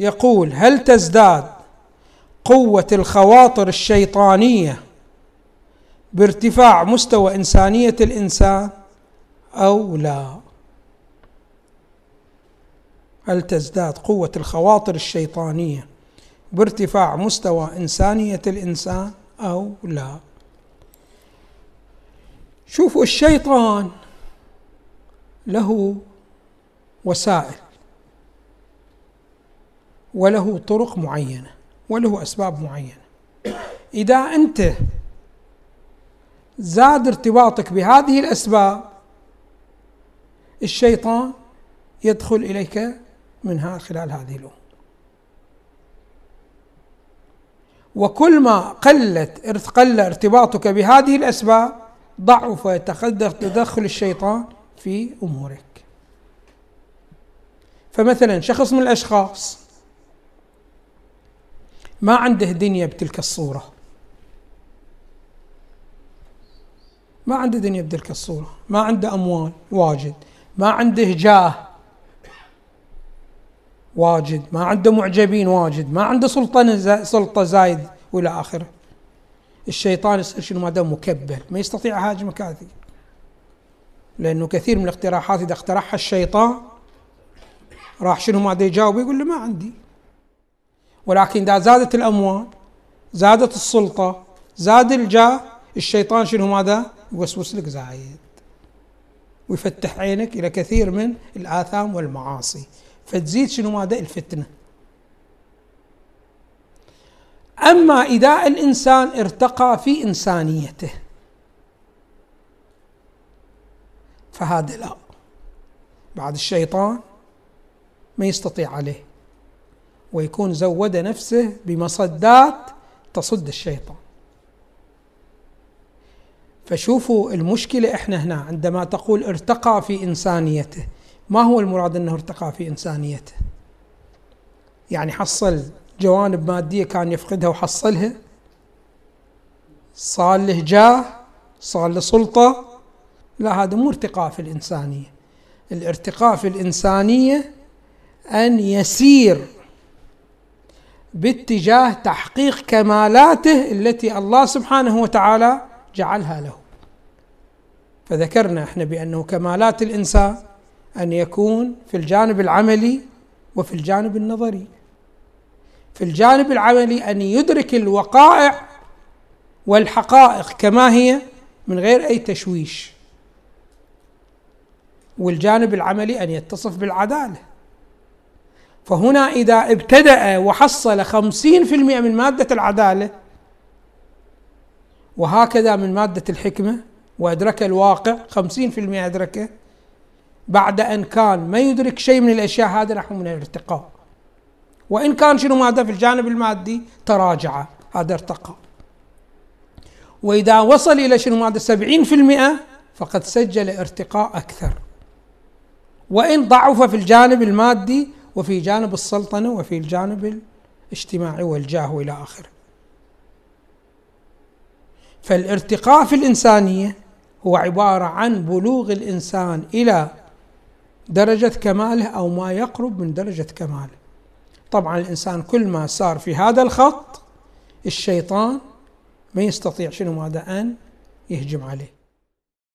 يقول هل تزداد قوة الخواطر الشيطانية بارتفاع مستوى إنسانية الإنسان أو لا؟ هل تزداد قوة الخواطر الشيطانية بارتفاع مستوى إنسانية الإنسان أو لا؟ شوفوا الشيطان له وسائل. وله طرق معينة وله أسباب معينة. إذا أنت زاد ارتباطك بهذه الأسباب الشيطان يدخل إليك منها خلال هذه الأمور. وكل ما قلت قل ارتباطك بهذه الأسباب ضعف تدخل الشيطان في أمورك. فمثلا شخص من الأشخاص ما عنده دنيا بتلك الصورة. ما عنده دنيا بتلك الصورة. ما عنده أموال واجد. ما عنده جاه واجد. ما عنده معجبين واجد. ما عنده سلطة سلطة زايد وإلى آخره. الشيطان يصير شنو؟ ما دام مكبل ما يستطيع يهاجمك هذه لأنه كثير من الاقتراحات إذا اقترحها الشيطان راح شنو؟ ما يجاوب. يقول له ما عندي. ولكن إذا زادت الأموال زادت السلطة زاد الجاه الشيطان شنو ماذا؟ يوسوس لك زايد. ويفتح عينك إلى كثير من الآثام والمعاصي. فتزيد شنو ماذا؟ الفتنة. أما إذا الإنسان ارتقى في إنسانيته فهذا لا. بعد الشيطان ما يستطيع عليه. ويكون زود نفسه بمصدات تصد الشيطان. فشوفوا المشكلة إحنا هنا عندما تقول ارتقى في إنسانيته. ما هو المراد إنه ارتقى في إنسانيته؟ يعني حصل جوانب مادية كان يفقدها وحصلها؟ صار له جاه؟ صار له سلطة؟ لا هذا مو ارتقاء في الإنسانية. الارتقاء في الإنسانية أن يسير باتجاه تحقيق كمالاته التي الله سبحانه وتعالى جعلها له. فذكرنا إحنا بأنه كمالات الإنسان أن يكون في الجانب العملي وفي الجانب النظري. في الجانب العملي أن يدرك الوقائع والحقائق كما هي من غير أي تشويش. والجانب العملي أن يتصف بالعدالة. فهنا إذا ابتدأ وحصل خمسين في المئة من مادة العدالة وهكذا من مادة الحكمة وأدرك الواقع خمسين في المئة أدركه بعد أن كان ما يدرك شيء من الأشياء هذا نحو من الارتقاء. وإن كان شنو ماذا في الجانب المادي؟ تراجع هذا ارتقى وإذا وصل إلى شنو ماذا سبعين في المئة فقد سجل ارتقاء أكثر. وإن ضعف في الجانب المادي وفي جانب السلطنة وفي الجانب الاجتماعي والجاه إلى آخره. فالارتقاء في الإنسانية هو عبارة عن بلوغ الإنسان إلى درجة كماله أو ما يقرب من درجة كماله. طبعا الإنسان كل ما صار في هذا الخط الشيطان ما يستطيع شنو ماذا أن يهجم عليه.